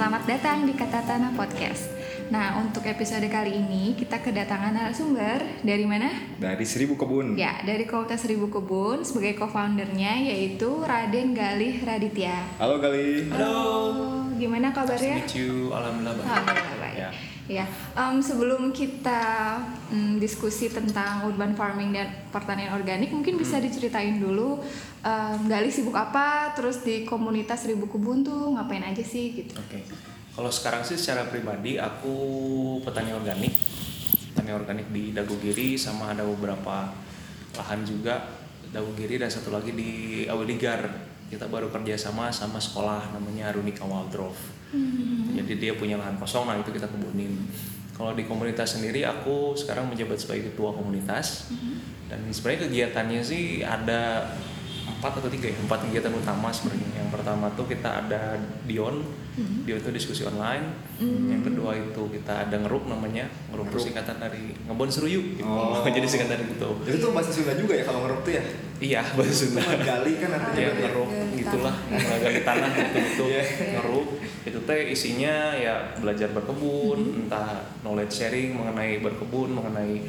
Selamat datang di Kata Tanah Podcast. Nah, untuk episode kali ini kita kedatangan narasumber dari mana? Dari Seribu Kebun. Ya, dari Komunitas Seribu Kebun sebagai co-foundernya yaitu Raden Galih Raditya. Halo Gali. Halo. Gimana Nice to kabarnya? meet you. Alhamdulillah baik. Alhamdulillah baik. Ya. Ya, em, sebelum kita mm, diskusi tentang urban farming dan pertanian organik, mungkin bisa Hmm. diceritain dulu em, Galih sibuk apa, terus di komunitas Seribu Kebun tuh ngapain aja sih gitu. Oke. Kalau sekarang sih secara pribadi aku petani organik. Petani organik di Dagogiri sama ada beberapa lahan juga Dagogiri dan satu lagi di Awiligar. Kita baru kerjasama sama sekolah namanya Runika Waldorf. Jadi dia punya lahan kosong, nah itu kita kebunin. Kalau di komunitas sendiri, aku sekarang menjabat sebagai ketua komunitas. Dan sebenarnya kegiatannya sih ada empat atau tiga ya, empat kegiatan utama sebenarnya. Yang pertama tuh kita ada Dion, Dion itu diskusi online. Yang kedua itu kita ada ngeruk namanya, ngeruk itu singkatan dari ngebon seruyu. Gitu. Oh. Jadi singkatan gitu. Itu tuh bahasa Sunda juga ya kalau ngeruk tuh ya. Iya bahasa Sunda. Gali kan artinya ya berarti ya. ngeruk Gali gitulah gali tanah gitu gitu Iya. ngeruk itu teh isinya ya belajar berkebun Mm-hmm. entah knowledge sharing mengenai berkebun mengenai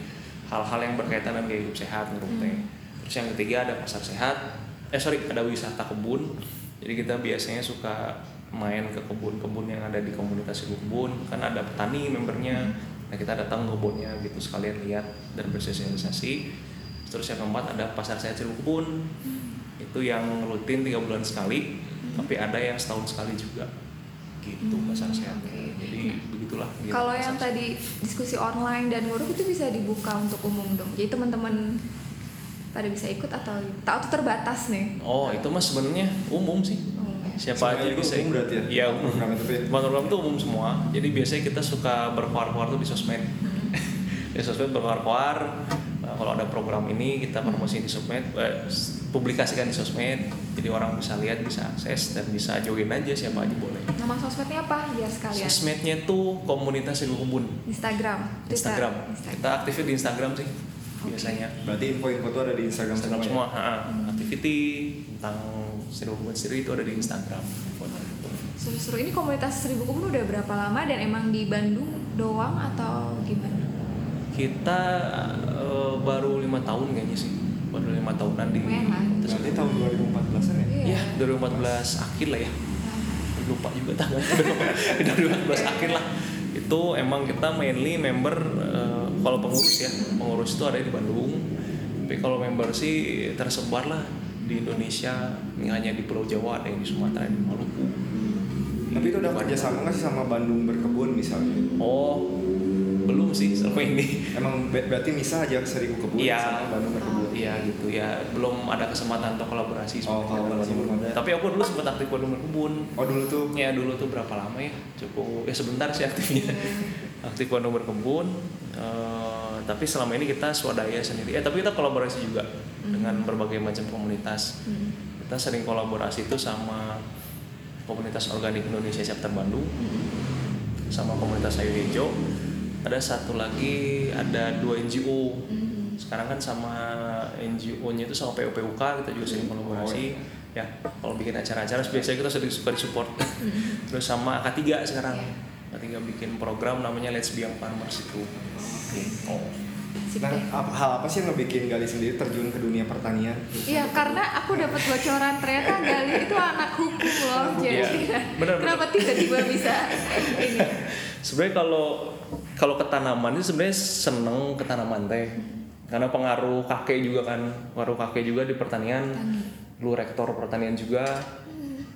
hal-hal yang berkaitan dengan gaya hidup sehat ngeruk teh Mm-hmm. terus yang ketiga ada pasar sehat eh sorry ada wisata kebun. Jadi kita biasanya suka main ke kebun-kebun yang ada di komunitas kebun. Kan ada petani membernya. Nah kita datang ke kebunnya gitu sekalian lihat dan bersosialisasi. Terus yang keempat ada pasar sehat Kebun. Itu yang rutin tiga bulan sekali tapi ada yang setahun sekali juga. Gitu Hmm, pasar sehat oke. jadi begitulah gitu, Kalau yang sehat. tadi diskusi online dan nguruk itu bisa dibuka untuk umum dong. Jadi teman-teman pada bisa ikut atau tahu tuh terbatas nih. oh itu mah sebenarnya umum sih. Umum ya. siapa Semuanya aja bisa umum berarti ya? iya umum Program itu ya? program itu umum semua. Jadi biasanya kita suka berkoar-koar tuh di sosmed. Di sosmed berkoar-koar Nah, kalau ada program ini kita promosiin di sosmed eh, publikasikan di sosmed. Jadi orang bisa lihat bisa akses dan bisa join aja siapa aja boleh. Nama sosmednya apa? Biar sekalian? sosmednya tuh komunitas ibu kebun. Instagram, Twitter, Instagram. Kita aktifnya di Instagram sih biasanya. Berarti info-info tuh ada di Instagram, Instagram semua. semua, ha, activity tentang seribu kebun sendiri itu ada di Instagram. Seru-seru ini komunitas Seribu Kebun udah berapa lama dan emang di Bandung doang atau gimana? Kita eh, baru lima tahun kayaknya sih, baru lima tahunan di. Lah. Terus- Berarti tahun 2014-an ya? Iya. Ya, 2014 akhir lah ya. Lupa juga tanggalnya. 2014 akhir lah. Itu emang kita mainly member kalau pengurus ya, pengurus itu ada di Bandung. Tapi kalau member sih tersebar lah di Indonesia, nggak hanya di Pulau Jawa, ada yang di Sumatera, di Maluku. Tapi itu udah Di kerjasama nggak sih sama Bandung berkebun misalnya? Oh, belum sih selama ini. Emang ber- berarti misah aja Seribu Kebun Iya. sama Bandung berkebun. Iya gitu ya, belum ada kesempatan untuk kolaborasi. Oh, kolaborasi belum ada. Tapi aku dulu sempat aktif Bandung berkebun. Oh dulu tuh Ya dulu tuh berapa lama ya? Cukup ya sebentar sih aktifnya. Aktif Bandung berkebun. Eh, tapi selama ini kita swadaya sendiri. Eh tapi kita kolaborasi juga dengan berbagai macam komunitas. Hmm. Kita sering kolaborasi itu sama komunitas organik Indonesia chapter Bandung, sama komunitas Sayu Hijau. Ada satu lagi ada dua NGO. Hmm. Sekarang kan sama NGO-nya itu sama PUPUK kita juga sering kolaborasi. Ya, kalau bikin acara-acara biasanya kita sering suka disupport. Terus sama AK3 sekarang. Iya. AK3 bikin program namanya Let's Be Young Farmers itu. Gitu. Sip Nah, apa- hal apa sih yang ngebikin Gali sendiri terjun ke dunia pertanian? Iya, karena aku dapat bocoran ternyata Gali itu anak hukum loh. Jadi Iya, benar, kenapa tiba-tiba bisa ini? Sebenarnya kalau kalau ke tanaman itu sebenarnya seneng ke tanaman teh. Karena pengaruh kakek juga kan, pengaruh kakek juga di pertanian. Lu rektor pertanian juga.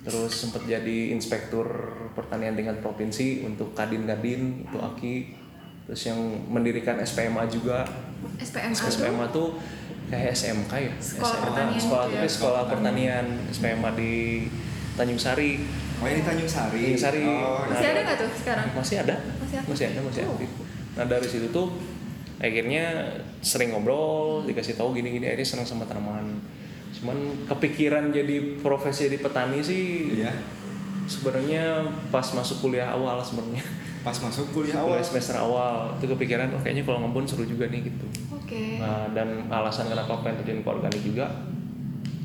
Terus sempat jadi inspektur pertanian tingkat provinsi untuk Kadin-Kadin itu Aki. Terus yang mendirikan SPMA juga. SPMA tuh SPMA tuh kayak SMK ya. Sekolah SMA, pertanian Sekolah gitu ya? tapi sekolah pertanian SPMA di Tanjung Sari. Oh ini Tanjung Sari. Tanjung Sari. Oh, Nah, masih ada nggak tuh sekarang? masih ada Masih aktif? masih ada masih Oh. aktif nah dari situ tuh akhirnya sering ngobrol dikasih tahu gini gini akhirnya senang sama tanaman cuman kepikiran jadi profesi di petani sih Iya. sebenarnya pas masuk kuliah awal sebenarnya Pas masuk kuliah awal. kuliah semester awal itu kepikiran oh kayaknya kalau ngebon seru juga nih gitu Oke. nah, dan alasan kenapa aku pengen terjun ke organik juga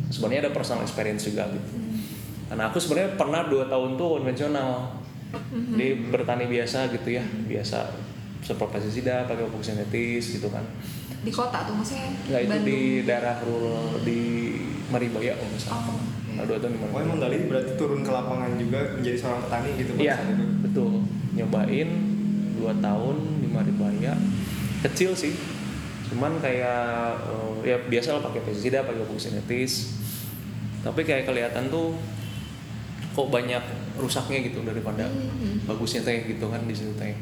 sebenarnya ada personal experience juga gitu karena aku sebenarnya pernah dua tahun tuh konvensional Mhm. Jadi bertani biasa gitu ya, biasa seperti pestisida, pakai pupuk sintetis gitu kan. Di kota tuh maksudnya Nggak itu di daerah rural di Maribaya kalau salah. Oh. Aduh, itu di Oh emang Gali berarti turun ke lapangan juga menjadi seorang petani gitu Iya, betul. Nyobain dua tahun di Maribaya. Kecil sih. Cuman kayak eh, ya biasa lah pakai pestisida, pakai pupuk sintetis. Tapi kayak kelihatan tuh kok banyak rusaknya gitu daripada Mhm. bagusnya teh gitu kan di situ teh.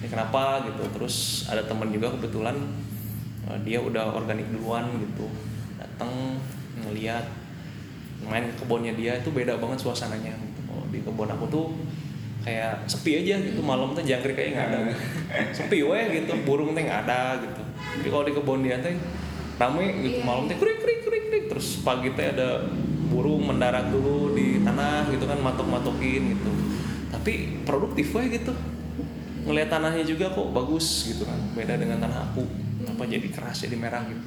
Ini kenapa gitu. Terus ada teman juga kebetulan eh, dia udah organik duluan gitu. Datang ngeliat. Main ke kebunnya dia itu beda banget suasananya gitu. Oh, di kebun aku tuh kayak sepi aja gitu. Malam tuh jangkrik kayak nggak ada. Sepi weh gitu. Burung teh nggak ada gitu. Jadi kalau di kebun dia teh rame gitu. Malam teh krik krik krik krik. Terus pagi teh ada burung mendarat dulu di tanah gitu kan matok matokin gitu. Tapi produktif weh gitu. Ngelihat tanahnya juga kok bagus gitu kan. Beda dengan tanah aku apa jadi keras jadi merah gitu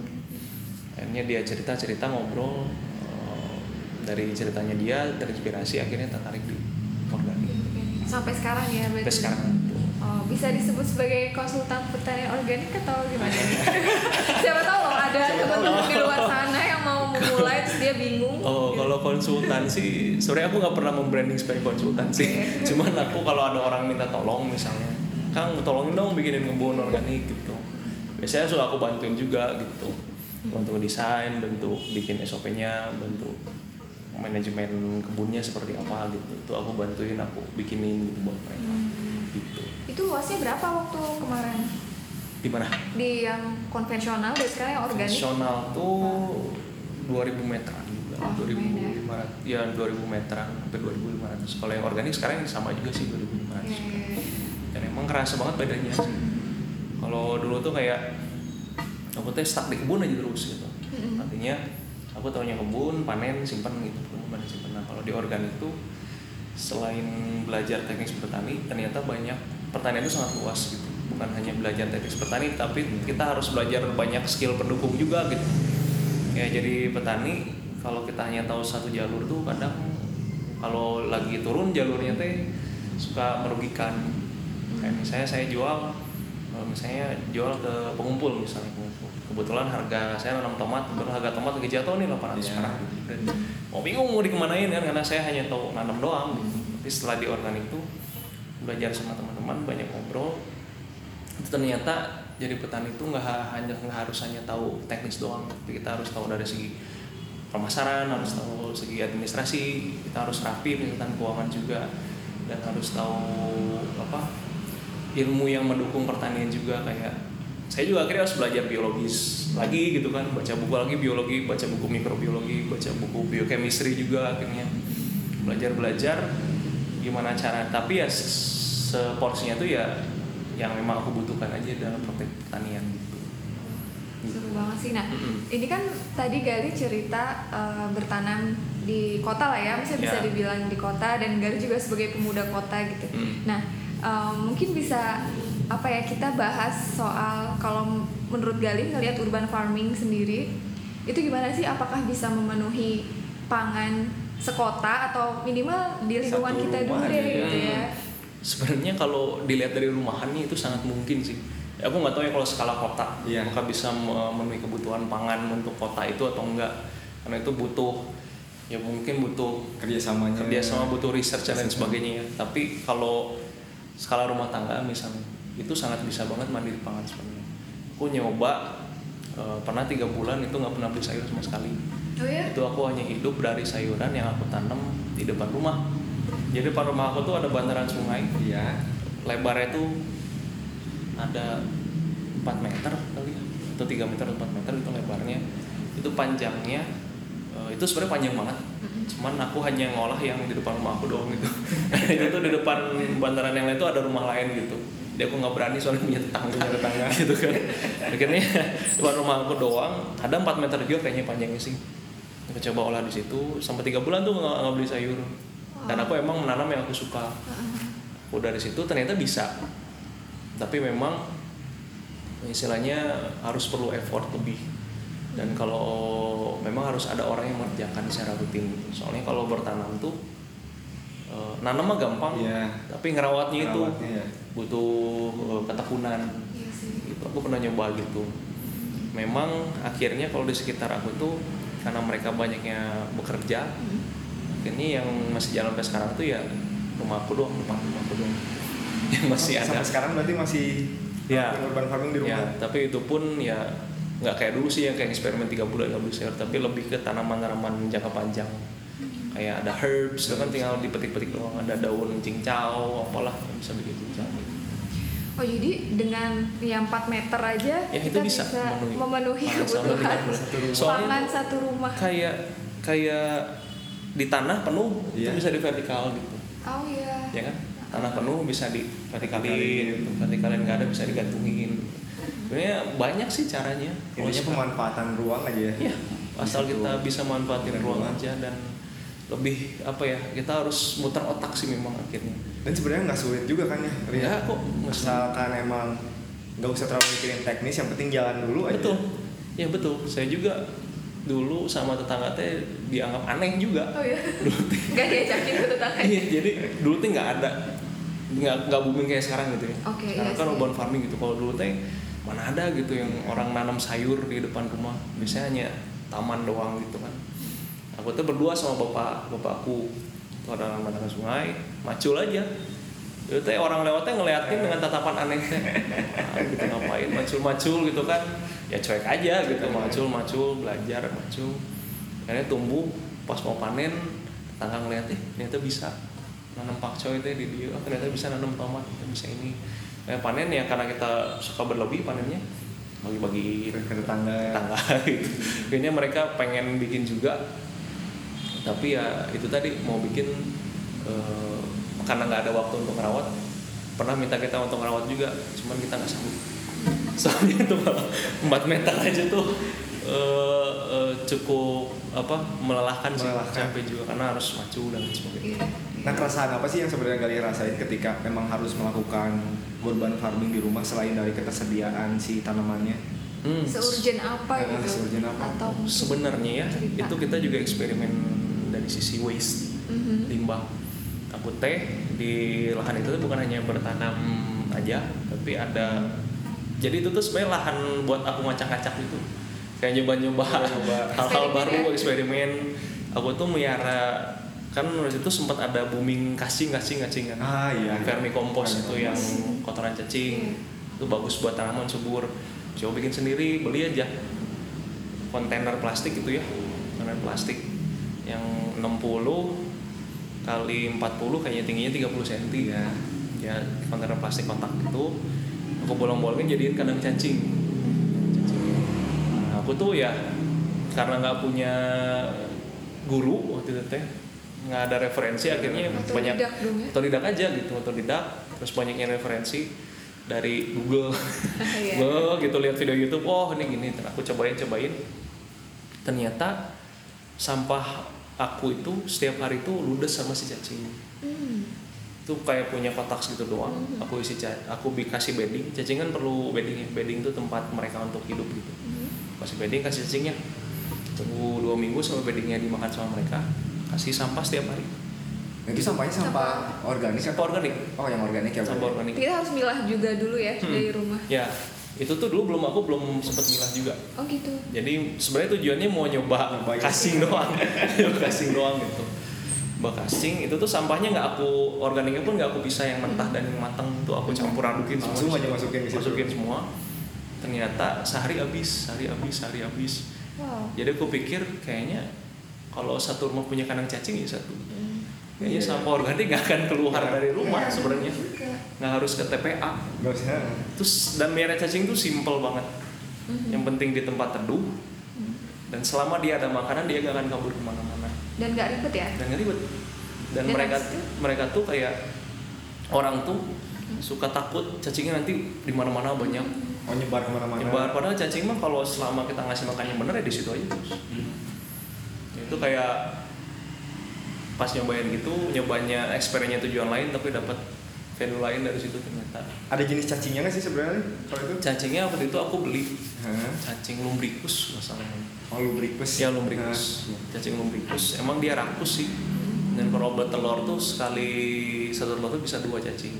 akhirnya dia cerita cerita ngobrol eh, dari ceritanya dia terinspirasi akhirnya tertarik di organik Sampai sekarang ya berarti. sampai sekarang gitu. Oh, bisa disebut sebagai konsultan pertanian organik atau gimana? Siapa tahu loh ada teman-teman di luar sana yang mau memulai terus dia bingung. Oh, kalau konsultan sih, sebenarnya aku nggak pernah membranding sebagai konsultan sih. Cuman aku kalau ada orang minta tolong misalnya, Kang tolongin dong bikinin kebun organik gitu. Biasanya suka aku bantuin juga gitu. Bantu desain, bantu bikin SOP-nya, bantu manajemen kebunnya seperti apa gitu. Itu aku bantuin, aku bikinin gitu buat mereka. Hmm. Gitu. Itu luasnya berapa waktu kemarin? Di mana? Di yang konvensional dan sekarang yang organik? Nasional tuh 2000 meteran juga. Oh, 2500 ya 2000 meteran sampai 2500 kalau yang organik sekarang sama juga sih 2500 Oke. dan emang kerasa banget badannya sih kalau dulu tuh kayak aku tuh stuck di kebun aja terus gitu. Artinya aku tahunya kebun panen simpan gitu kebun panen simpan nah kalau di organik tuh selain belajar teknik bertani ternyata banyak pertanian itu sangat luas gitu. Bukan hanya belajar teknik bertani tapi kita harus belajar banyak skill pendukung juga gitu. Ya jadi petani kalau kita hanya tahu satu jalur tuh kadang kalau lagi turun jalurnya teh suka merugikan. Kayak misalnya saya jual misalnya jual ke pengumpul misalnya pengumpul kebetulan harga saya nanam tomat kebetulan harga tomat lagi jatuh nih 800 Iya. sekarang gitu. dan mau bingung mau dikemanain kan karena saya hanya tahu nanam doang gitu. tapi setelah di organik tuh belajar sama teman-teman banyak ngobrol itu ternyata jadi petani itu nggak ha- hanya nggak harus hanya tahu teknis doang tapi kita harus tahu dari segi pemasaran harus tahu segi administrasi kita harus rapi tentang keuangan juga dan harus tahu apa ilmu yang mendukung pertanian juga kayak saya juga akhirnya harus belajar biologis lagi gitu kan baca buku lagi biologi baca buku mikrobiologi baca buku biochemistry juga akhirnya belajar belajar gimana cara tapi ya se- seporsinya tuh ya yang memang aku butuhkan aja dalam praktek pertanian gitu Seru banget sih. Nah, Mm-mm. ini kan tadi Gali cerita eh, bertanam di kota lah ya, bisa Ya. dibilang di kota dan Gali juga sebagai pemuda kota gitu. Mm. Nah, eh, mungkin bisa apa ya kita bahas soal kalau menurut Gali ngelihat urban farming sendiri itu gimana sih? Apakah bisa memenuhi pangan sekota atau minimal di lingkungan Satu kita dulu deh gitu ya? sebenarnya kalau dilihat dari rumahannya itu sangat mungkin sih Ya, aku nggak tahu ya kalau skala kota Iya. apakah bisa memenuhi kebutuhan pangan untuk kota itu atau enggak karena itu butuh ya mungkin butuh kerjasamanya kerjasama butuh research dan lain sebagainya ya. tapi kalau skala rumah tangga misalnya itu sangat bisa banget mandiri pangan sebenarnya. Aku nyoba eh, pernah tiga bulan itu nggak pernah beli sayur sama sekali. Oh ya? itu aku hanya hidup dari sayuran yang aku tanam di depan rumah. Jadi depan rumah aku tuh ada bantaran sungai. Iya. Lebarnya tuh ada 4 meter kali ya atau 3 meter atau 4 meter itu lebarnya. Itu panjangnya eh, itu sebenarnya panjang banget. Cuman aku hanya ngolah yang di depan rumah aku doang gitu. Itu tuh di depan bantaran yang lain tuh ada rumah lain gitu. Jadi aku nggak berani soalnya punya tetangga punya tetangga gitu kan. Akhirnya depan rumah aku doang. Ada 4 meter juga kayaknya panjangnya sih. Aku coba olah di situ. Sampai tiga bulan tuh nggak nggak beli sayur. Dan aku emang menanam yang aku suka. Aku dari situ ternyata bisa. Tapi memang istilahnya harus perlu effort lebih dan kalau memang harus ada orang yang mengerjakan secara rutin soalnya kalau bertanam tuh Eh, nanam mah gampang Iya. tapi ngerawatnya, itu ya. butuh eh, ketekunan sih. gitu aku pernah nyoba gitu memang akhirnya kalau di sekitar aku tuh karena mereka banyaknya bekerja Hmm. akhirnya yang masih jalan sampai sekarang tuh ya rumahku doang rumah rumahku doang yang masih Oh, ada Sampai sekarang berarti masih Ya. urban farming di ya rumah. tapi itu pun ya nggak kayak dulu sih yang kayak eksperimen tiga bulan nggak bisa tapi lebih ke tanaman-tanaman jangka panjang kayak ada herbs itu kan tinggal dipetik-petik doang ada daun cincau apalah yang bisa begitu Oh jadi dengan yang 4 meter aja Ya, itu kita bisa memenuhi memenuhi satu kebutuhan rumah. Satu rumah. Soalnya pangan satu rumah. kayak kayak di tanah penuh Iya. itu bisa di vertikal gitu Oh iya. ya kan tanah penuh bisa di vertikalin Vertikalin. vertikalin nggak ada bisa digantungin sebenarnya banyak sih caranya Intinya pemanfaatan ruang aja ya. Iya, asal kita bisa manfaatin ruang ruang. aja dan lebih apa ya kita harus muter otak sih memang akhirnya. Dan sebenarnya nggak sulit juga kan ya. Ria? Ya kok nggak. Asalkan emang nggak usah terlalu mikirin teknis, yang penting jalan dulu aja. Betul, ya betul. Saya juga dulu sama tetangga teh dianggap aneh juga. Oh iya. Gak diajakin ke tetangga. Iya, jadi dulu teh nggak ada nggak nggak booming kayak sekarang gitu ya. Oke, sekarang iya kan urban farming gitu. Kalau dulu teh mana ada gitu yang orang nanam sayur di depan rumah. Biasanya hanya taman doang gitu kan. Aku tuh berdua sama bapak bapakku itu ada anak sungai, macul aja. Itu orang lewatnya ngeliatin dengan tatapan aneh teh. Ah, gitu ngapain macul-macul gitu kan. Ya cuek aja gitu, macul-macul, belajar macul. Akhirnya tumbuh pas mau panen tetangga ngeliat eh ternyata bisa nanam pakcoy teh di dia oh, ternyata bisa nanam tomat ternyata bisa ini kayak panen ya karena kita suka berlebih panennya bagi-bagi Ke tetangga. tetangga gitu. Kayaknya mereka pengen bikin juga, tapi ya itu tadi mau bikin eh, karena nggak ada waktu untuk merawat. Pernah minta kita untuk merawat juga, cuman kita nggak sanggup. Soalnya itu malah 4 meter aja tuh eh, eh, cukup apa melelahkan sih, Melelahkan. capek juga karena harus maju dan sebagainya. Iya. Nah keresahan apa sih yang sebenarnya kalian rasain ketika memang harus melakukan urban farming di rumah selain dari ketersediaan si tanamannya? Hmm. Seurgen apa Eh, gitu? seurgen apa? Atau Sebenarnya ya cerita. itu kita juga eksperimen dari sisi waste. Mhm. limbah aku teh di lahan itu tuh bukan hanya bertanam aja tapi ada jadi itu tuh sebenarnya lahan buat aku ngacak-ngacak gitu kayak nyoba-nyoba Nyoba. hal-hal baru ya? eksperimen aku tuh miara kan waktu itu sempat ada booming kasing kasing kasing kan? Ah iya. vermicompost itu yang kotoran cacing Iya. itu bagus buat tanaman subur. Coba bikin sendiri beli aja. Kontainer plastik itu ya. Kontainer plastik. Yang 60 kali 40 kayaknya tingginya 30 cm Iya. ya kontainer plastik kotak itu. Aku bolong-bolongin jadiin kandang cacing. Cacing. Nah, aku tuh ya karena nggak punya guru waktu itu teh nggak ada referensi akhirnya Atau banyak didak dong ya? otodidak aja gitu otodidak terus banyaknya referensi dari Google. Iya. Google gitu lihat video YouTube oh ini gini. Dan aku cobain cobain. Ternyata sampah aku itu setiap hari itu ludes sama si cacing. Hmm. itu kayak punya kotak gitu doang. Mhm. aku isi aku bi- kasih bedding. Cacing kan perlu bedding ya. Bedding itu tempat mereka untuk hidup gitu. Mhm. kasih bedding kasih cacingnya. Tunggu dua minggu sampai beddingnya dimakan sama mereka kasih sampah setiap hari itu sampahnya sampah organik sampah organik Oh yang organik ya. sampah organik Kita harus milah juga dulu ya Hmm. dari rumah. ya itu tuh dulu belum aku belum sempet milah juga Oh gitu. jadi sebenarnya tujuannya mau nyoba ya. casing doang Nyoba casing doang gitu Mbak casing itu tuh sampahnya nggak aku organiknya pun nggak aku bisa yang mentah dan yang matang tuh aku campur adukin semua Langsung aja masukin ke situ. masukin semua ternyata sehari habis sehari habis sehari habis Wow. jadi aku pikir kayaknya kalau satu rumah punya kandang cacing ya satu Hmm. kayaknya Iya. sampah organik nggak akan keluar dari rumah Iya, sebenarnya nggak harus ke TPA Gak usah. terus dan miara cacing tuh simple banget Mhm. yang penting di tempat teduh Hmm. dan selama dia ada makanan dia gak akan kabur ke mana-mana Dan nggak ribet ya? dan nggak ribet dan Dan mereka itu? mereka tuh kayak orang tuh suka takut cacingnya nanti di mana-mana banyak Oh nyebar ke mana-mana. nyebar padahal cacing mah kalau selama kita ngasih makan yang bener ya di situ aja terus itu kayak pas nyobain gitu nyobanya experience tujuan lain tapi dapat value lain dari situ ternyata Ada jenis cacingnya nggak sih sebenarnya kalau itu? cacingnya waktu itu aku beli Hah? cacing lumbricus nggak salah namanya. Oh lubricus. ya lumbricus cacing lumbricus emang dia rakus sih Dan kalau bertelur tuh sekali satu telur tuh bisa dua cacing.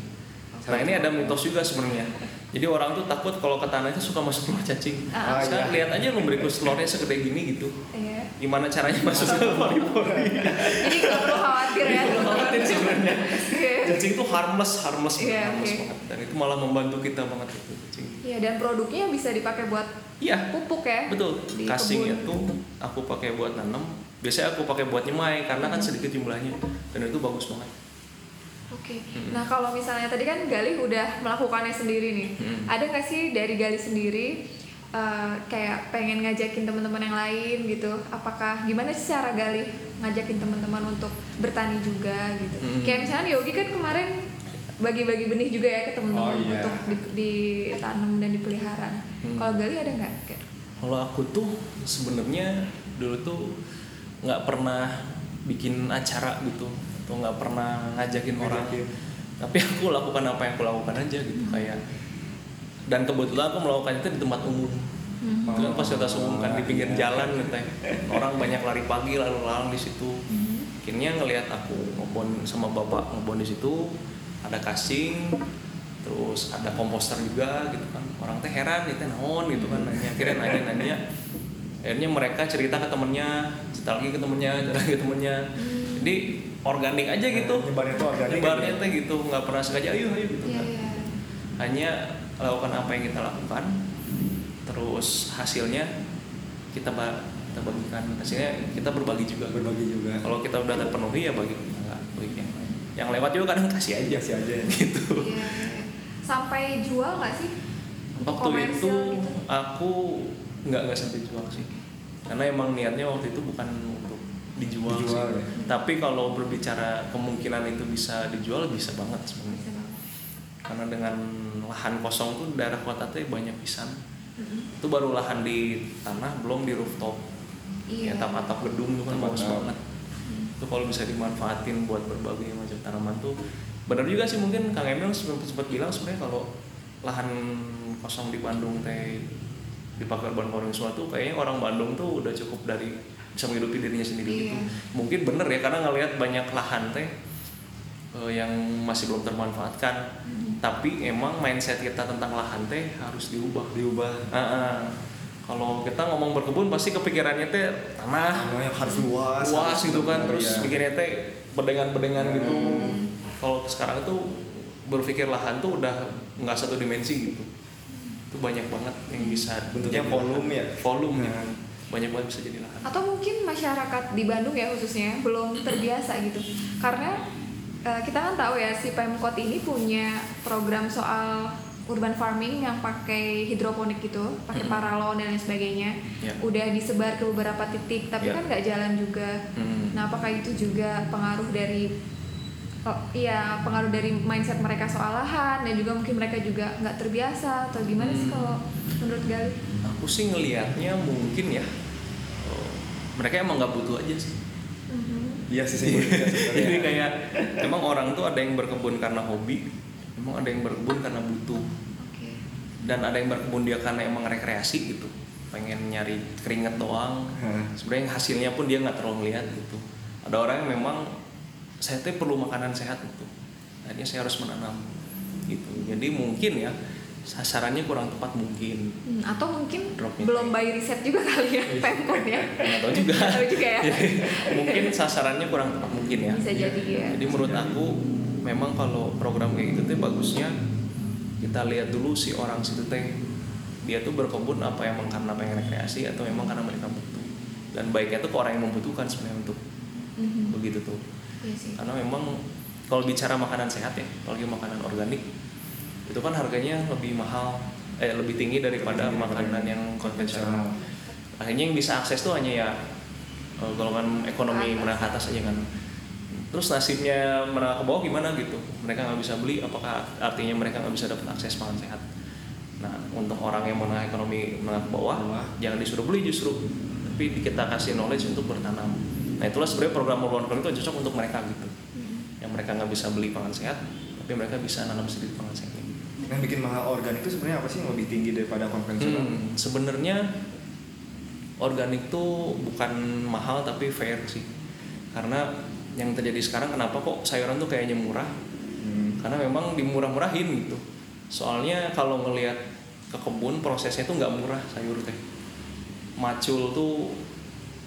Nah ini ada mitos juga sebenarnya. Jadi orang tuh takut kalau ke tanah itu suka masuk telur cacing. Ah, Sekarang iya. lihat aja lu berikus telurnya segede gini gitu. Iya. Gimana caranya masuk ke pori-pori? Jadi nggak perlu khawatir ya. Itu khawatir sebenarnya. Iya. Cacing tuh harmless, harmless, Iya, harmless oke. banget. Dan itu malah membantu kita banget itu cacing. Iya dan produknya bisa dipakai buat Iya, pupuk ya. betul. Di Kasing kebun. itu aku pakai buat nanam. Biasanya aku pakai buat nyemai karena kan sedikit jumlahnya dan itu bagus banget. Oke. Hmm. Nah kalau misalnya tadi kan Galih udah melakukannya sendiri nih, Hmm. ada nggak sih dari Galih sendiri eh, kayak pengen ngajakin teman-teman yang lain gitu? Apakah gimana sih cara Galih ngajakin teman-teman untuk bertani juga gitu? Hmm. Kayak misalnya Yogi kan kemarin bagi-bagi benih juga ya ke teman-teman Oh, iya. untuk di- ditanam dan dipelihara. Hmm. Kalau Galih ada nggak? Kalau aku tuh sebenarnya dulu tuh nggak pernah bikin acara gitu atau nggak pernah ngajakin orang. Ngajakin. Tapi aku lakukan apa yang aku lakukan aja gitu kayak dan kebetulan aku melakukan itu di tempat umum. Hmm. Itu kan fasilitas umum kan di pinggir jalan gitu ya. Orang banyak lari pagi lalu lalang di situ. Hmm. Akhirnya ngelihat aku ngebon sama bapak ngebon di situ ada casing terus ada komposter juga gitu kan orang teh heran itu naon gitu kan nanya akhirnya nanya nanya akhirnya mereka cerita ke temennya cerita lagi ke temennya cerita lagi ke temennya jadi organik aja gitu Nyebarnya tuh organik nyebarnya gitu. teh gitu nggak pernah sengaja ayo ayo gitu Iya kan iya. hanya lakukan apa yang kita lakukan terus hasilnya kita ba- kita bagikan hasilnya kita berbagi juga berbagi juga. kalau kita udah terpenuhi ya bagi kita bagi yang lain yang lewat juga kadang kasih aja Kasih aja gitu Iya, iya. Sampai jual nggak sih? Untuk waktu itu gitu? aku nggak nggak sampai jual sih karena emang niatnya waktu itu bukan dijual, Dijual, sih. ya. tapi kalau berbicara kemungkinan itu bisa dijual bisa banget sebenarnya karena dengan lahan kosong tuh daerah kota tuh banyak pisan Mm-mm. itu baru lahan di tanah belum di rooftop Iya. ya atap-atap gedung tuh kan bagus banget Hmm. itu kalau bisa dimanfaatin buat berbagai macam tanaman tuh benar juga sih mungkin Kang Emil sempat sempat bilang sebenarnya kalau lahan kosong di Bandung teh dipakai urban farming semua tuh kayaknya orang Bandung tuh udah cukup dari bisa menghidupi dirinya sendiri gitu Iya. mungkin bener ya karena ngelihat banyak lahan teh eh, yang masih belum termanfaatkan Hmm. tapi emang mindset kita tentang lahan teh harus diubah Diubah. Ah, ah. kalau kita ngomong berkebun pasti kepikirannya teh tanah yang harus luas. luas gitu kan terus iya. bikinnya teh bedengan-bedengan Hmm. gitu kalau sekarang tuh berpikir lahan tuh udah nggak satu dimensi gitu itu banyak banget yang bisa Bentuknya volume ya? volume Hmm. gitu. Banyak banget bisa jadi lahan Atau mungkin masyarakat di Bandung ya khususnya belum terbiasa gitu. Karena eh, kita kan tahu ya si Pemkot ini punya program soal urban farming yang pakai hidroponik gitu, pakai Mm-mm. paralon dan lain sebagainya. Ya. Udah disebar ke beberapa titik, tapi Ya. kan nggak jalan juga. Hmm. Nah, apakah itu juga pengaruh dari oh, iya pengaruh dari mindset mereka soal lahan dan juga mungkin mereka juga nggak terbiasa atau gimana sih Hmm. kalau menurut Gali? Aku sih ngelihatnya mungkin ya oh, mereka emang nggak butuh aja sih. Iya sih sebenarnya. jadi kayak emang orang tuh ada yang berkebun karena hobi emang ada yang berkebun karena butuh. Oke. dan ada yang berkebun dia karena emang rekreasi gitu pengen nyari keringet doang. Hah. sebenarnya hasilnya pun dia nggak terlalu melihat gitu. Ada orang yang memang saya tuh perlu makanan sehat gitu akhirnya saya harus menanam gitu. Jadi mungkin ya sasarannya kurang tepat mungkin Hmm, atau mungkin Dropnya belum by riset juga kali ya Pemkot ya. nggak tahu juga tahu juga ya. Mungkin sasarannya kurang tepat mungkin ya Bisa jadi ya. jadi menurut aku memang kalau program kayak gitu teh bagusnya kita lihat dulu si orang situ teh dia tuh berkebun apa emang karena pengen rekreasi atau memang karena mereka butuh dan baiknya tuh ke orang yang membutuhkan sebenarnya untuk Mhm. begitu tuh Iya sih. karena memang kalau bicara makanan sehat ya apalagi makanan organik itu kan harganya lebih mahal eh lebih tinggi daripada Lebih tinggi makanan yang konvensional. akhirnya yang bisa akses tuh hanya ya eh, golongan ekonomi menengah ke atas aja kan. Terus nasibnya menengah ke bawah gimana gitu? Mereka nggak bisa beli apakah artinya mereka nggak bisa dapat akses pangan sehat? Nah untuk orang yang menengah ekonomi menengah ke bawah Bawah. jangan disuruh beli justru tapi kita kasih knowledge untuk bertanam. Nah itulah sebenarnya program urban farming itu cocok untuk mereka gitu. Mhm. yang mereka nggak bisa beli pangan sehat tapi mereka bisa nanam sendiri pangan sehat Yang bikin mahal organik itu sebenarnya apa sih yang lebih tinggi daripada konvensional? Hmm, sebenarnya organik tuh bukan mahal tapi fair sih. karena yang terjadi sekarang kenapa kok sayuran tuh kayaknya murah Hmm. karena memang dimurah-murahin gitu soalnya kalau ngelihat ke kebun prosesnya tuh nggak murah sayur teh macul tuh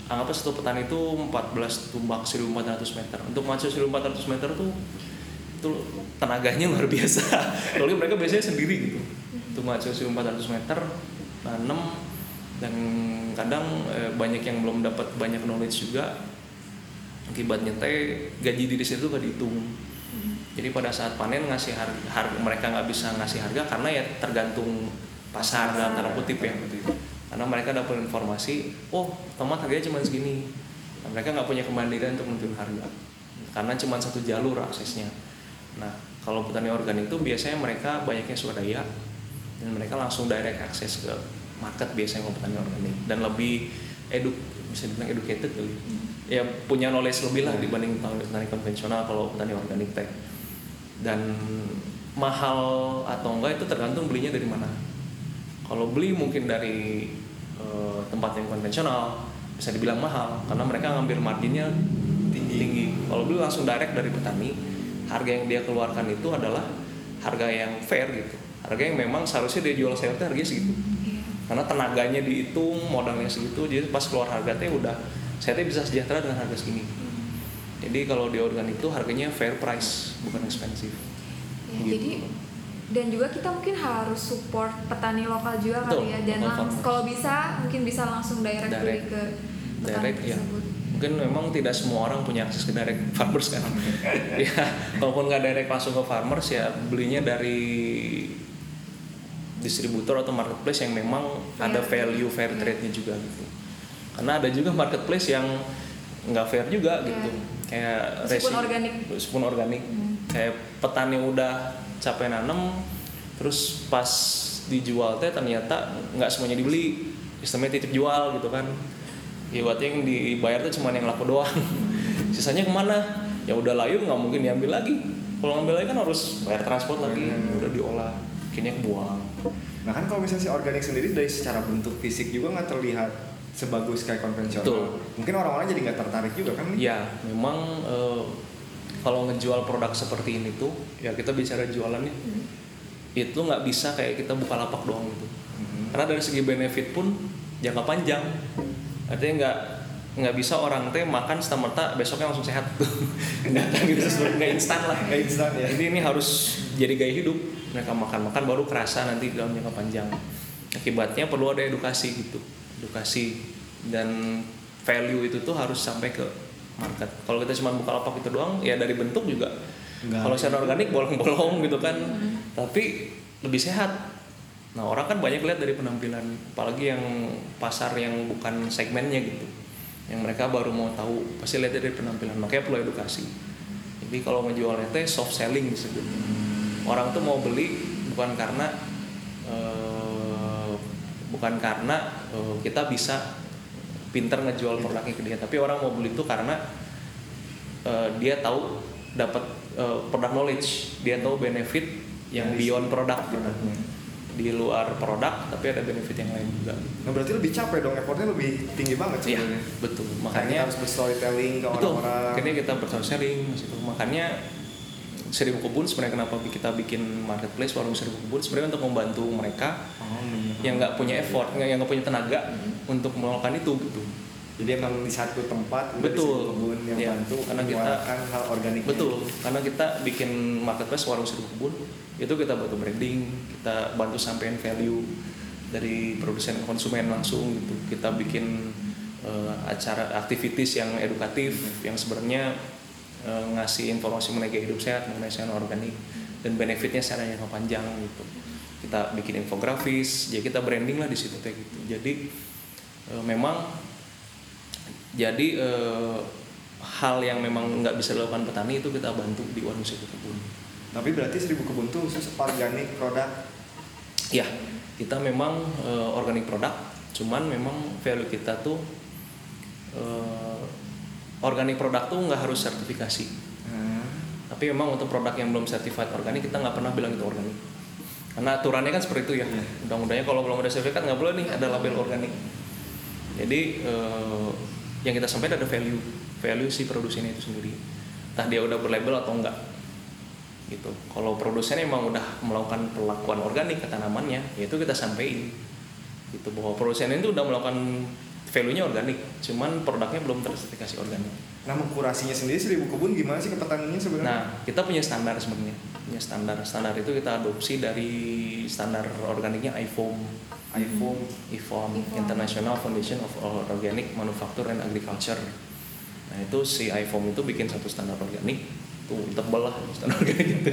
anggap satu petani itu 14 tumbak 1400 meter untuk macul 1400 meter tuh itu tenaganya luar biasa. Kalau mereka biasanya sendiri gitu. Untuk macul 1400 meter nanam dan kadang eh, banyak yang belum dapat banyak knowledge juga. Akibatnya teh gaji diri situ gak dihitung. Jadi pada saat panen ngasih harga, harga mereka nggak bisa ngasih harga karena ya tergantung pasar dalam tanda kutip ya karena mereka dapat informasi oh tomat harganya cuma segini. Nah, mereka nggak punya kemandirian untuk menentukan harga. Karena cuma satu jalur aksesnya nah kalau petani organik itu biasanya mereka banyaknya swadaya dan mereka langsung direct akses ke market biasanya kalau petani organik dan lebih edu bisa dibilang educated kali. Ya punya knowledge lebih lah dibanding petani konvensional kalau petani organik teh. Dan mahal atau enggak itu tergantung belinya dari mana. Kalau beli mungkin dari eh, tempat yang konvensional bisa dibilang mahal karena mereka ngambil marginnya tinggi, tinggi. kalau beli langsung direct dari petani harga yang dia keluarkan itu adalah harga yang fair gitu harga yang memang seharusnya dia jual sayur teh harganya segitu Iya. karena tenaganya dihitung modalnya segitu jadi pas keluar harga teh udah saya teh bisa sejahtera dengan harga segini jadi kalau di organik itu harganya fair price bukan expensive Ya, Gitu. Jadi dan juga kita mungkin harus support petani lokal juga Betul, kali ya dan kalau bisa mungkin bisa langsung direct, beli Direct. ke petani direct ya tersebut. Mungkin memang tidak semua orang punya akses ke direct farmers kan ya kalaupun nggak direct langsung ke farmers ya belinya dari distributor atau marketplace yang memang Fair. ada value fair Iya. trade-nya juga gitu karena ada juga marketplace yang nggak fair juga Iya. gitu kayak Meskipun resi- organik. meskipun organik Hmm. kayak petani udah capek nanam terus pas dijual teh ternyata nggak semuanya dibeli sistemnya titip jual gitu kan ya buat yang dibayar tuh cuma yang laku doang sisanya ke mana ya udah layu nggak mungkin diambil lagi kalau ngambil lagi kan harus bayar transport lagi Hmm. udah diolah akhirnya kebuang Nah kan kalau misalnya si organik sendiri dari secara bentuk fisik juga nggak terlihat sebagus kayak konvensional. Betul. Mungkin orang-orang jadi nggak tertarik juga kan? ya memang eh, kalau ngejual produk seperti ini tuh ya kita bicara jualannya Hmm. itu nggak bisa kayak kita buka lapak doang gitu Mhm. karena dari segi benefit pun jangka panjang artinya nggak nggak bisa orang teh makan semerta besoknya langsung sehat. Nggak gitu nggak instan lah. Nggak instan ya. jadi ini harus jadi gaya hidup. Mereka makan makan baru kerasa nanti dalam jangka panjang. Akibatnya perlu ada edukasi gitu. Edukasi dan value itu tuh harus sampai ke market. Kalau kita cuma buka lapak itu doang ya dari bentuk juga. Kalau secara organik bolong-bolong gitu kan. Hmm. tapi lebih sehat nah orang kan banyak lihat dari penampilan apalagi yang pasar yang bukan segmennya gitu. Yang mereka baru mau tahu pasti lihat dari penampilan. Makanya perlu edukasi. Jadi kalau ngejualnya teh soft selling disebut orang tuh mau beli bukan karena eh, bukan karena eh, kita bisa pinter ngejual produknya ke dia. Tapi orang mau beli itu karena eh, dia tahu dapat produk knowledge. Dia tahu benefit yang beyond produk gitu. Di luar produk tapi ada benefit yang lain juga Nah berarti lebih capek dong, effortnya lebih tinggi banget Iya, sebenarnya. betul Makanya kita harus berstorytelling ke betul orang-orang. akhirnya kita berstorytelling situ makanya seribu kebun sebenarnya kenapa kita bikin marketplace warung seribu kebun sebenarnya untuk membantu mereka Oh, bener. yang nggak punya effort yang nggak punya tenaga Hmm. untuk melakukan itu gitu Jadi emang di satu tempat Betul. kebun yang Iya, bantu karena kita- hal organik. betul. Karena kita bikin marketplace warung seribu kebun itu kita bantu branding kita bantu sampein value dari produsen konsumen langsung gitu. Kita bikin eh, acara aktivitis yang edukatif yang sebenarnya eh, ngasih informasi mengenai hidup sehat mengenai sayur organik dan benefitnya secara jangka panjang gitu. Kita bikin infografis jadi kita branding lah di situ teh gitu. Jadi eh, memang jadi eh, hal yang memang nggak bisa dilakukan petani itu kita bantu di warung seribu kebun. Tapi berarti seribu kebun tuh khusus organik produk. ya kita memang eh, organik produk cuman memang value kita tuh eh, organik produk tuh nggak harus sertifikasi. Nah, tapi memang untuk produk yang belum certified organik kita nggak pernah bilang itu organik. Karena aturannya kan seperti itu ya. Iya. undang-undangnya kalau belum ada sertifikat nggak boleh nih ada label organik. Jadi eh, yang kita sampaikan ada value value si produsennya itu sendiri entah dia udah berlabel atau enggak gitu kalau produsennya emang udah melakukan perlakuan organik ke tanamannya ya itu kita sampaikan gitu bahwa produsennya itu udah melakukan value-nya organik cuman produknya belum tersertifikasi organik Nah, mengkurasinya sendiri seribu kebun gimana sih ke petaninya sebenarnya? Nah, kita punya standar sebenarnya. Punya standar. Standar itu kita adopsi dari standar organiknya IFOM. IFOM, IFOM. International Foundation of Organic Manufacture and Agriculture. Nah, itu si IFOM itu bikin satu standar organik. Tuh, tebal lah standar organik itu.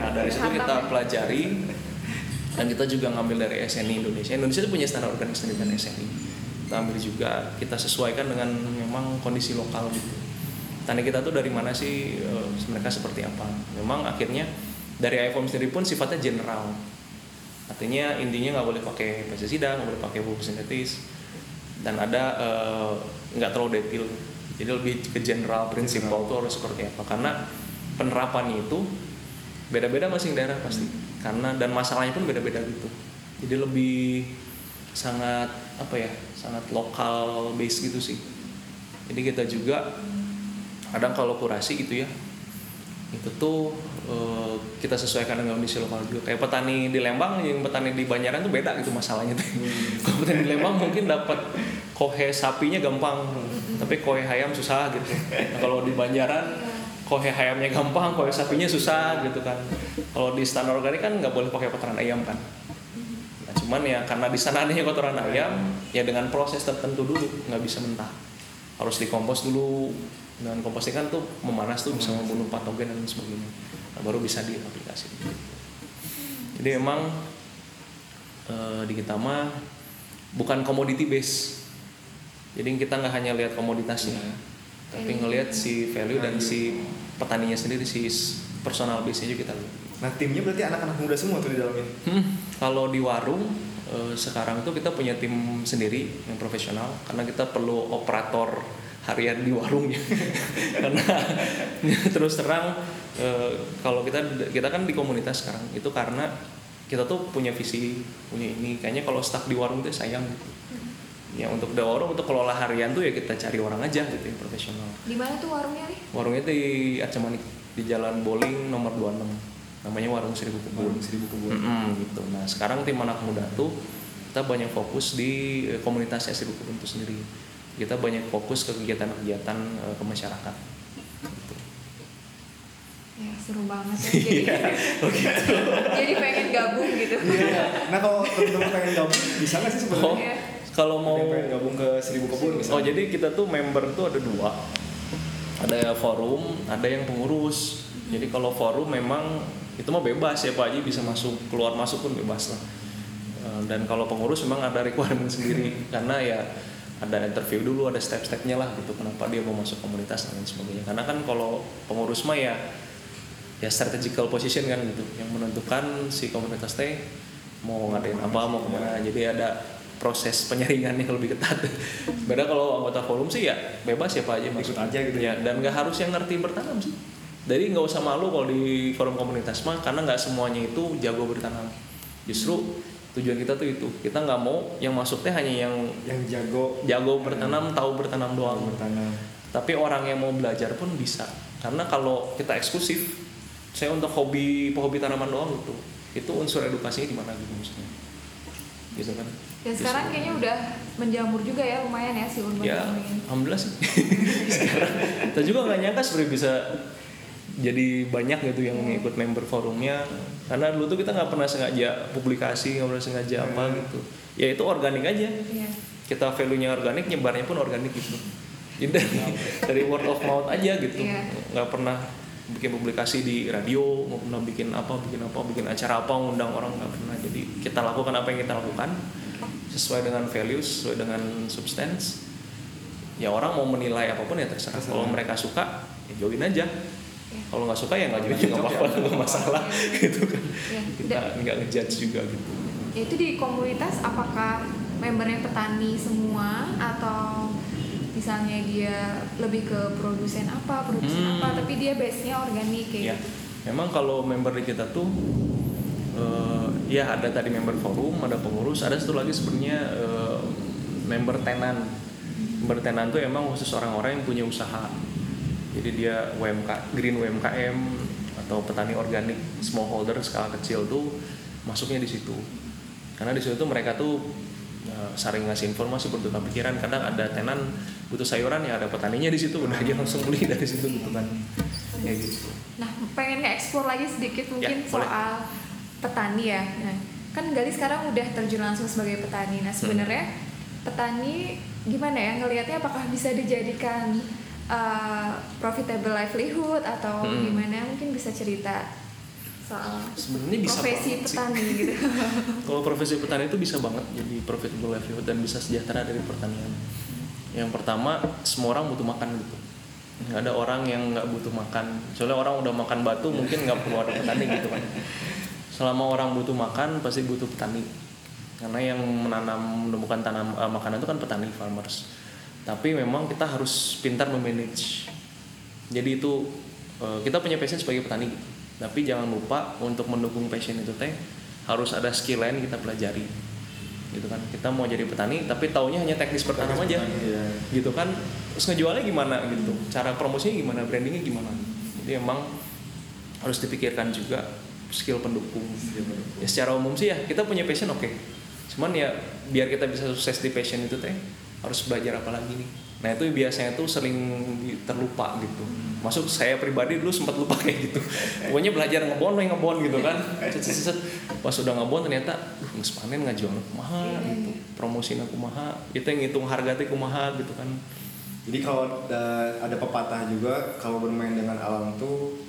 Nah, dari situ kita pelajari dan kita juga ngambil dari SNI Indonesia. Indonesia itu punya standar organik sendiri kan SNI. Kita ambil juga, kita sesuaikan dengan memang kondisi lokal gitu. Tani kita tuh dari mana sih, eh, mereka seperti apa. Memang akhirnya dari iPhone sendiri pun sifatnya general. Artinya intinya nggak boleh pakai pestisida, nggak boleh pakai pupuk sintetis, dan ada eh, nggak terlalu detail. Jadi lebih ke general prinsipal tuh harus seperti apa. Karena penerapannya itu beda-beda masing daerah pasti. Karena dan masalahnya pun beda-beda gitu. Jadi lebih sangat apa ya sangat lokal base gitu sih jadi kita juga kadang kalau kurasi gitu ya itu tuh eh, kita sesuaikan dengan kondisi lokal juga. Kayak petani di Lembang yang petani di Banjaran tuh beda gitu masalahnya tuh. Kalau petani di Lembang mungkin dapat kohe sapinya gampang tapi kohe ayam susah gitu. Nah, kalau di Banjaran kohe ayamnya gampang kohe sapinya susah gitu kan. Kalau di standar organik kan nggak boleh pakai kotoran ayam kan. Nah, cuman ya karena di sana adanya kotoran ayam, ya dengan proses tertentu dulu nggak bisa mentah. Harus dikompos dulu. Dengan komposting kan tuh memanas tuh bisa membunuh patogen dan sebagainya. Nah, baru bisa diaplikasi. Jadi emang eh, di kita mah bukan commodity base. Jadi kita nggak hanya lihat komoditasnya, tapi ngelihat si value dan si petaninya sendiri si personal base-nya juga kita lihat. Nah, timnya berarti anak-anak muda semua tuh di dalamnya. Hmm, kalau di warung eh, sekarang tuh kita punya tim sendiri yang profesional karena kita perlu operator harian di warung ya. karena terus terang eh, kalau kita kita kan di komunitas sekarang itu karena kita tuh punya visi punya ini kayaknya kalau stuck di warung tuh sayang gitu. Ya untuk di warung untuk kelola harian tuh ya kita cari orang aja gitu yang profesional. Di mana tuh warungnya nih? Warungnya di Acemanik di Jalan Boling nomor 26. Namanya Warung Seribu Kebun. Warung Seribu Kebun. Mm-mm, gitu. Nah sekarang tim anak muda tuh kita banyak fokus di eh, komunitasnya Seribu Kebun itu sendiri. Kita banyak fokus ke kegiatan-kegiatan eh, ke masyarakat. Gitu. Ya seru banget ya. Jadi, jadi pengen gabung gitu. Iya. Nah, kalau teman-teman pengen gabung, bisa nggak sih Oh, sebenarnya? Iya. kalau mau pengen gabung ke seribu kebun misalnya. Oh jadi kita tuh member tuh ada dua, ada forum, ada yang pengurus. Jadi kalau forum memang itu mah bebas ya Pak Haji bisa masuk keluar masuk pun bebas lah. Eh, Dan kalau pengurus memang ada requirement sendiri karena ya ada interview dulu, ada step-stepnya lah gitu. Kenapa dia mau masuk komunitas dan lain sebagainya. Karena kan kalau pengurus mah ya ya strategical position kan gitu, yang menentukan si komunitas teh mau ngadain apa, mau ke mana. Jadi ada proses penyaringan yang lebih ketat. Beda kalau anggota forum sih ya bebas ya Pak aja masuk Ikut aja gitu ya. Dan nggak harus yang ngerti bertanam sih. Jadi nggak usah malu kalau di forum komunitas mah karena nggak semuanya itu jago bertanam. Justru tujuan kita tuh itu kita nggak mau yang masuknya hanya yang yang jago jago bertanam tahu bertanam doang. bertanam. Tapi orang yang mau belajar pun bisa. Karena kalau kita eksklusif, saya untuk hobi hobi tanaman doang gitu. Itu unsur edukasinya di mana gitu maksudnya. Gitu kan. Dan sekarang kayaknya udah menjamur juga ya lumayan ya si urban ya alhamdulillah sih sekarang kita juga nggak nyangka sebenarnya bisa jadi banyak gitu yang ikut member forumnya. Karena dulu tuh kita nggak pernah sengaja publikasi nggak pernah sengaja apa gitu. Ya itu organik aja. Iya. kita value nya organik nyebarnya pun organik gitu. Jadi dari, dari word of mouth aja gitu. Iya. nggak pernah bikin publikasi di radio nggak pernah bikin apa bikin apa bikin acara apa ngundang orang nggak pernah. Jadi kita lakukan apa yang kita lakukan. Sesuai dengan values sesuai dengan substance. Ya orang mau menilai apa pun ya terserah. Kalau mereka suka ya join aja. Iya. Kalau nggak suka ya nggak join Nggak apa-apa ya. nggak masalah Iya. gitu kan Iya. kita nggak ngejudge juga gitu Ya, itu di komunitas apakah membernya petani semua atau misalnya dia lebih ke produsen apa produsen Hmm. apa tapi dia base nya organik kayak ya gitu. memang kalau member di kita tuh eh, ya ada tadi member forum ada pengurus ada satu lagi sebenarnya eh, member tenan bertenan tuh emang khusus orang-orang yang punya usaha jadi dia UMK green UMKM atau petani organik smallholder skala kecil tuh masuknya di situ karena di situ tuh mereka tuh uh, sering ngasih informasi bertukar pikiran kadang ada tenan butuh sayuran ya ada petaninya di situ udah aja langsung beli dari situ gitu kan kayak gitu Nah, pengen nge-explore lagi sedikit mungkin Ya, boleh. soal petani ya. Nah, kan Gali sekarang udah terjun langsung sebagai petani. Hmm. Nah, sebenarnya petani gimana ya ngelihatnya apakah bisa dijadikan uh, profitable livelihood atau Hmm. gimana? Mungkin bisa cerita soal sebenarnya bisa profesi banget sih. petani gitu. Kalau profesi petani itu bisa banget jadi profitable livelihood dan bisa sejahtera dari pertanian. Yang pertama, semua orang butuh makan gitu. Nggak ada orang yang nggak butuh makan. Soalnya orang udah makan batu mungkin nggak perlu ada petani gitu kan. Selama orang butuh makan pasti butuh petani. Karena yang menanam menemukan tanam eh, makanan itu kan petani farmers. Tapi memang kita harus pintar memanage. Jadi itu eh, kita punya passion sebagai petani. Tapi jangan lupa untuk mendukung passion itu teh harus ada skill lain kita pelajari. Gitu kan. Kita mau jadi petani tapi taunya hanya teknis bertanam aja. Iya. Gitu kan. Terus ngejualnya gimana gitu. Cara promosinya gimana, brandingnya gimana. Jadi emang harus dipikirkan juga skill pendukung. Ya secara umum sih ya kita punya passion oke. Cuman ya biar kita bisa sukses di passion itu teh harus belajar apa lagi nih. Nah itu biasanya tuh sering terlupa gitu. Masuk saya pribadi dulu sempat lupa kayak gitu. Pokoknya belajar ngebon, ngebon gitu kan. Cet, cet, cet. Pas udah ngebon ternyata, duh nggak panen nggak jual kumaha Iya, gitu. Promosiin aku kumaha. Itu yang ngitung harga teh kumaha gitu kan. Jadi kalau da- ada pepatah juga kalau bermain dengan alam tuh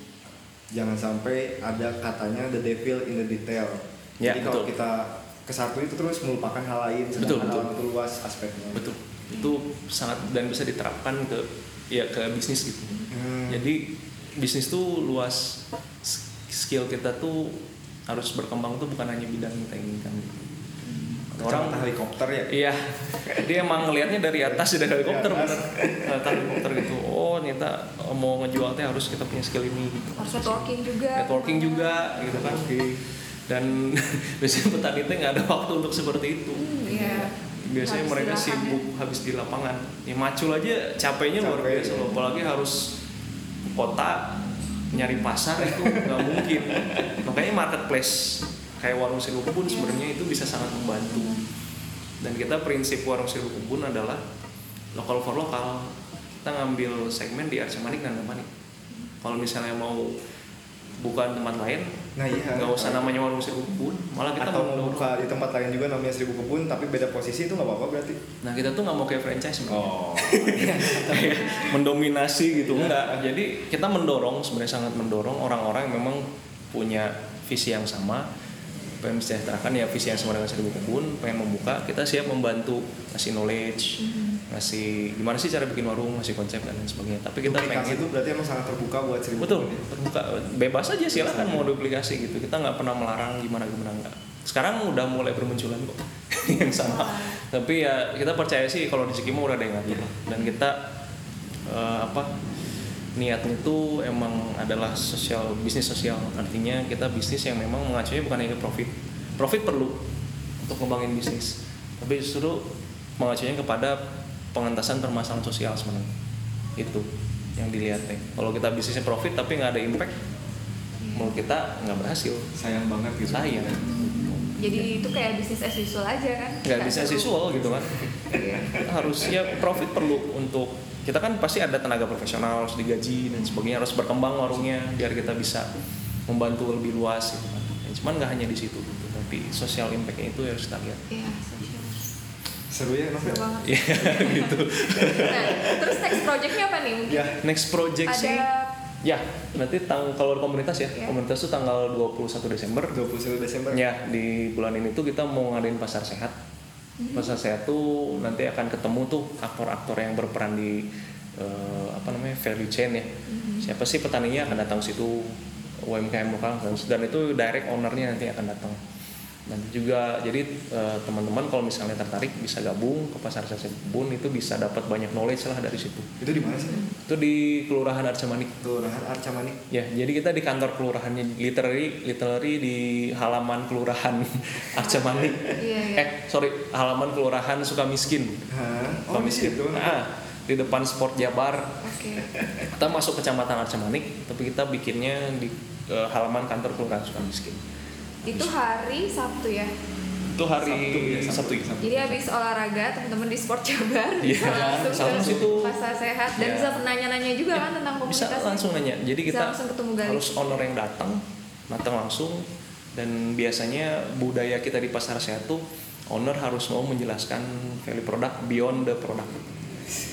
jangan sampai ada katanya the devil in the detail. Ya, Jadi kalau betul. kita ke satu itu terus melupakan hal lain Betul, sedangkan betul. alam itu luas aspeknya. Betul. Itu sangat dan bisa diterapkan ke ya ke bisnis gitu. Hmm. Jadi bisnis tuh luas skill kita tuh harus berkembang tuh bukan hanya bidang yang kita inginkan. Orang helikopter ya. Iya, dia emang ngelihatnya dari atas dari helikopter Dari atas. bener. Helikopter gitu. Oh, ternyata mau ngejual teh harus kita punya skill ini gitu. Harus networking juga. Networking juga gitu kan. Dan biasanya petani teh nggak ada waktu untuk seperti itu. Hmm, Iya. Biasanya Habis mereka sibuk habis di lapangan. Ya macul aja capeknya luar Capek, biasa ya. loh. Apalagi harus ke kota nyari pasar itu nggak mungkin. Makanya marketplace kayak warung seribu kebun Iya. sebenarnya itu bisa sangat membantu. Dan kita prinsip warung seribu kebun adalah lokal for lokal. Kita ngambil segmen di Arca Manik dan Manik. Kalau misalnya mau bukan tempat lain, Nah iya. nggak usah namanya warung seribu kebun, malah kita atau mau buka di tempat lain juga namanya seribu kebun tapi beda posisi itu nggak apa-apa berarti. Nah kita tuh nggak mau kayak franchise sebenarnya. Oh. Kayak mendominasi gitu enggak. Jadi kita mendorong sebenarnya sangat mendorong orang-orang yang memang punya visi yang sama pengen mensejahterakan ya visi yang sama dengan seribu kebun pengen membuka kita siap membantu ngasih knowledge Mhm. Ngasih gimana sih cara bikin warung ngasih konsep dan lain sebagainya. Tapi kita Duplikasi pengen itu berarti emang sangat terbuka buat seribu betul ya? terbuka. Bebas aja silakan mau duplikasi gitu. Kita nggak pernah melarang gimana gimana enggak sekarang udah mulai bermunculan kok yang sama. Tapi ya kita percaya sih kalau di Cikimo udah ada yang ngatur dan kita eh, apa niatnya itu emang adalah sosial bisnis sosial. Artinya kita bisnis yang memang mengacunya bukan hanya profit. Profit perlu untuk ngembangin bisnis. Tapi justru mengacunya kepada pengentasan permasalahan sosial sebenarnya itu yang dilihat teh kalau kita bisnisnya profit tapi nggak ada impact menurut kita nggak berhasil sayang banget gitu. sayang Jadi itu kayak bisnis as usual aja kan? nggak bisa seru. visual gitu kan Iya. harusnya profit perlu untuk kita kan pasti ada tenaga profesional harus digaji dan sebagainya harus berkembang warungnya biar kita bisa membantu lebih luas gitu kan ya, cuman nggak hanya di situ gitu tapi social impactnya itu harus kita lihat Iya, sosial. Seru ya Novel? Seru banget. ya gitu Nah, terus next projectnya apa nih? Mungkin Ya. next project sih ada ya nanti tang kalau komunitas ya Ya. komunitas tuh tanggal 21 Desember 21 Desember. Ya, di bulan ini tuh kita mau ngadain pasar sehat. Pasar sehat tuh nanti akan ketemu tuh aktor-aktor yang berperan di eh, apa namanya value chain ya. Siapa sih petaninya akan datang situ UMKM lokal dan dan itu direct ownernya nanti akan datang. Nanti juga jadi eh, teman-teman kalau misalnya tertarik bisa gabung ke pasar sate kebun itu bisa dapat banyak knowledge lah dari situ Itu di mana sih? itu di kelurahan Arca Manik Kelurahan Arca Manik. ya jadi kita di kantor kelurahannya literally literally di halaman kelurahan Arca Manik Iya, iya. eh sorry halaman kelurahan Sukamiskin Hah? Suka Oh miskin. gitu. Nah, di depan Sport Jabar. Oke. Kita masuk kecamatan Arcamanik, tapi kita bikinnya di eh, halaman kantor kelurahan Sukamiskin. Itu hari Sabtu ya. Itu hari Sabtu, ya, Sabtu. Sabtu. Jadi habis olahraga teman-teman di Sport Jabar Iya, bisa langsung bisa langsung ke situ. pasar sehat dan Iya. bisa nanya-nanya juga Ya, kan tentang bisa komunitas. langsung nanya. Jadi Bisa kita langsung ketemu Gali. harus owner yang datang, datang langsung. Dan biasanya budaya kita di pasar sehat tuh owner harus mau menjelaskan value product beyond the product.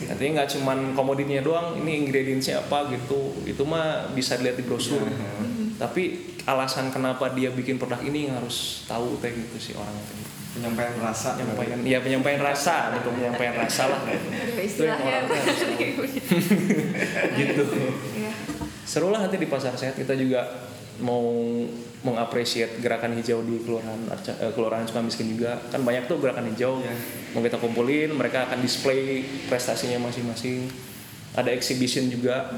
Artinya nggak cuman komoditinya doang, ini ingredientsnya apa gitu. Itu mah bisa dilihat di brosur. Mhm. Tapi alasan kenapa dia bikin produk ini yang harus tahu kayak gitu sih orang itu. Penyampaian rasa. Penyampaian, ya penyampaian rasa, betul penyampaian rasa lah. Itu yang orang tuh harus tahu. gitu. Iya. Seru lah nanti di pasar sehat kita juga mau mengapresiasi gerakan hijau di kelurahan Arca- eh, kelurahan Sukamiskin juga kan banyak tuh gerakan hijau Iya. mau kita kumpulin mereka akan display prestasinya masing-masing ada exhibition juga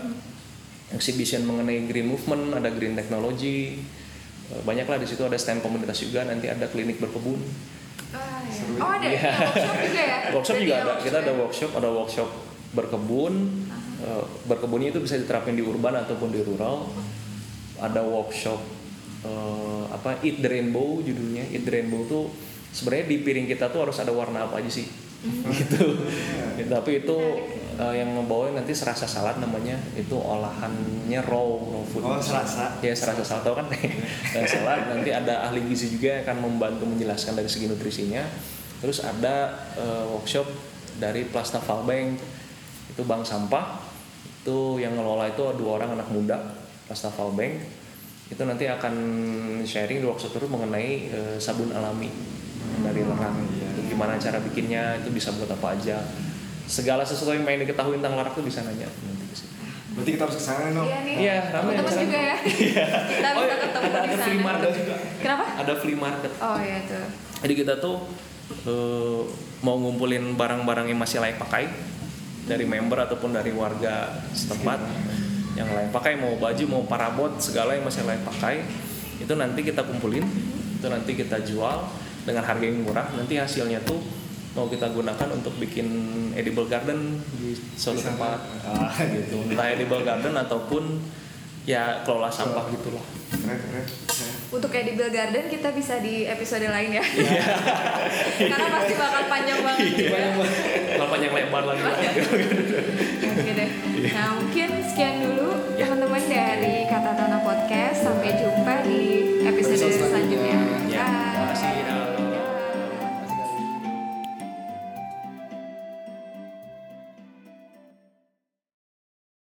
exhibition mengenai green movement ada green technology Eh, banyak lah di situ ada stand komunitas juga nanti ada klinik berkebun Ah, iya. Seru ya. Oh ada Iya. ya, workshop juga ya? workshop juga ada kita ada ya? workshop ada workshop berkebun Eh, berkebunnya itu bisa diterapin di urban ataupun di rural ada workshop eh, apa eat the rainbow judulnya. Eat the rainbow tuh sebenarnya di piring kita tuh harus ada warna apa aja sih. Gitu. Ya, tapi itu eh, yang ngebawain nanti serasa salad namanya. Itu olahannya raw raw food. Oh, serasa. ya serasa salad. Tau kan? Dan salad. Nanti ada ahli gizi juga yang akan membantu menjelaskan dari segi nutrisinya. Terus ada eh, workshop dari Plasta Valbank itu bank sampah. Itu yang ngelola itu dua orang anak muda Plasta Valbank itu nanti akan sharing di workshop terus mengenai eh, sabun alami dari larak itu gimana cara bikinnya itu bisa buat apa aja segala sesuatu yang pengen diketahui tentang larak tuh bisa nanya nanti ke situ. Berarti kita harus ke sana no. Iya nih. Iya, ramai sana. juga ya. Kita Oh, bisa iya, ketemu ada, di ada sana. flea market juga Kenapa? ada flea market Oh iya tuh. Jadi kita tuh eh, mau ngumpulin barang-barang yang masih layak pakai dari member ataupun dari warga setempat yang layak pakai mau baju mau parabot segala yang masih layak pakai itu nanti kita kumpulin itu nanti kita jual dengan harga yang murah nanti hasilnya tuh mau kita gunakan untuk bikin edible garden di suatu tempat Ah, gitu entah edible garden ataupun ya kelola sampah gitulah. Untuk edible garden kita bisa di episode lain ya. Iya. Karena pasti bakal panjang banget juga. kalau panjang lebar lagi. Nah mungkin sekian dulu ya. teman-teman dari kata tanah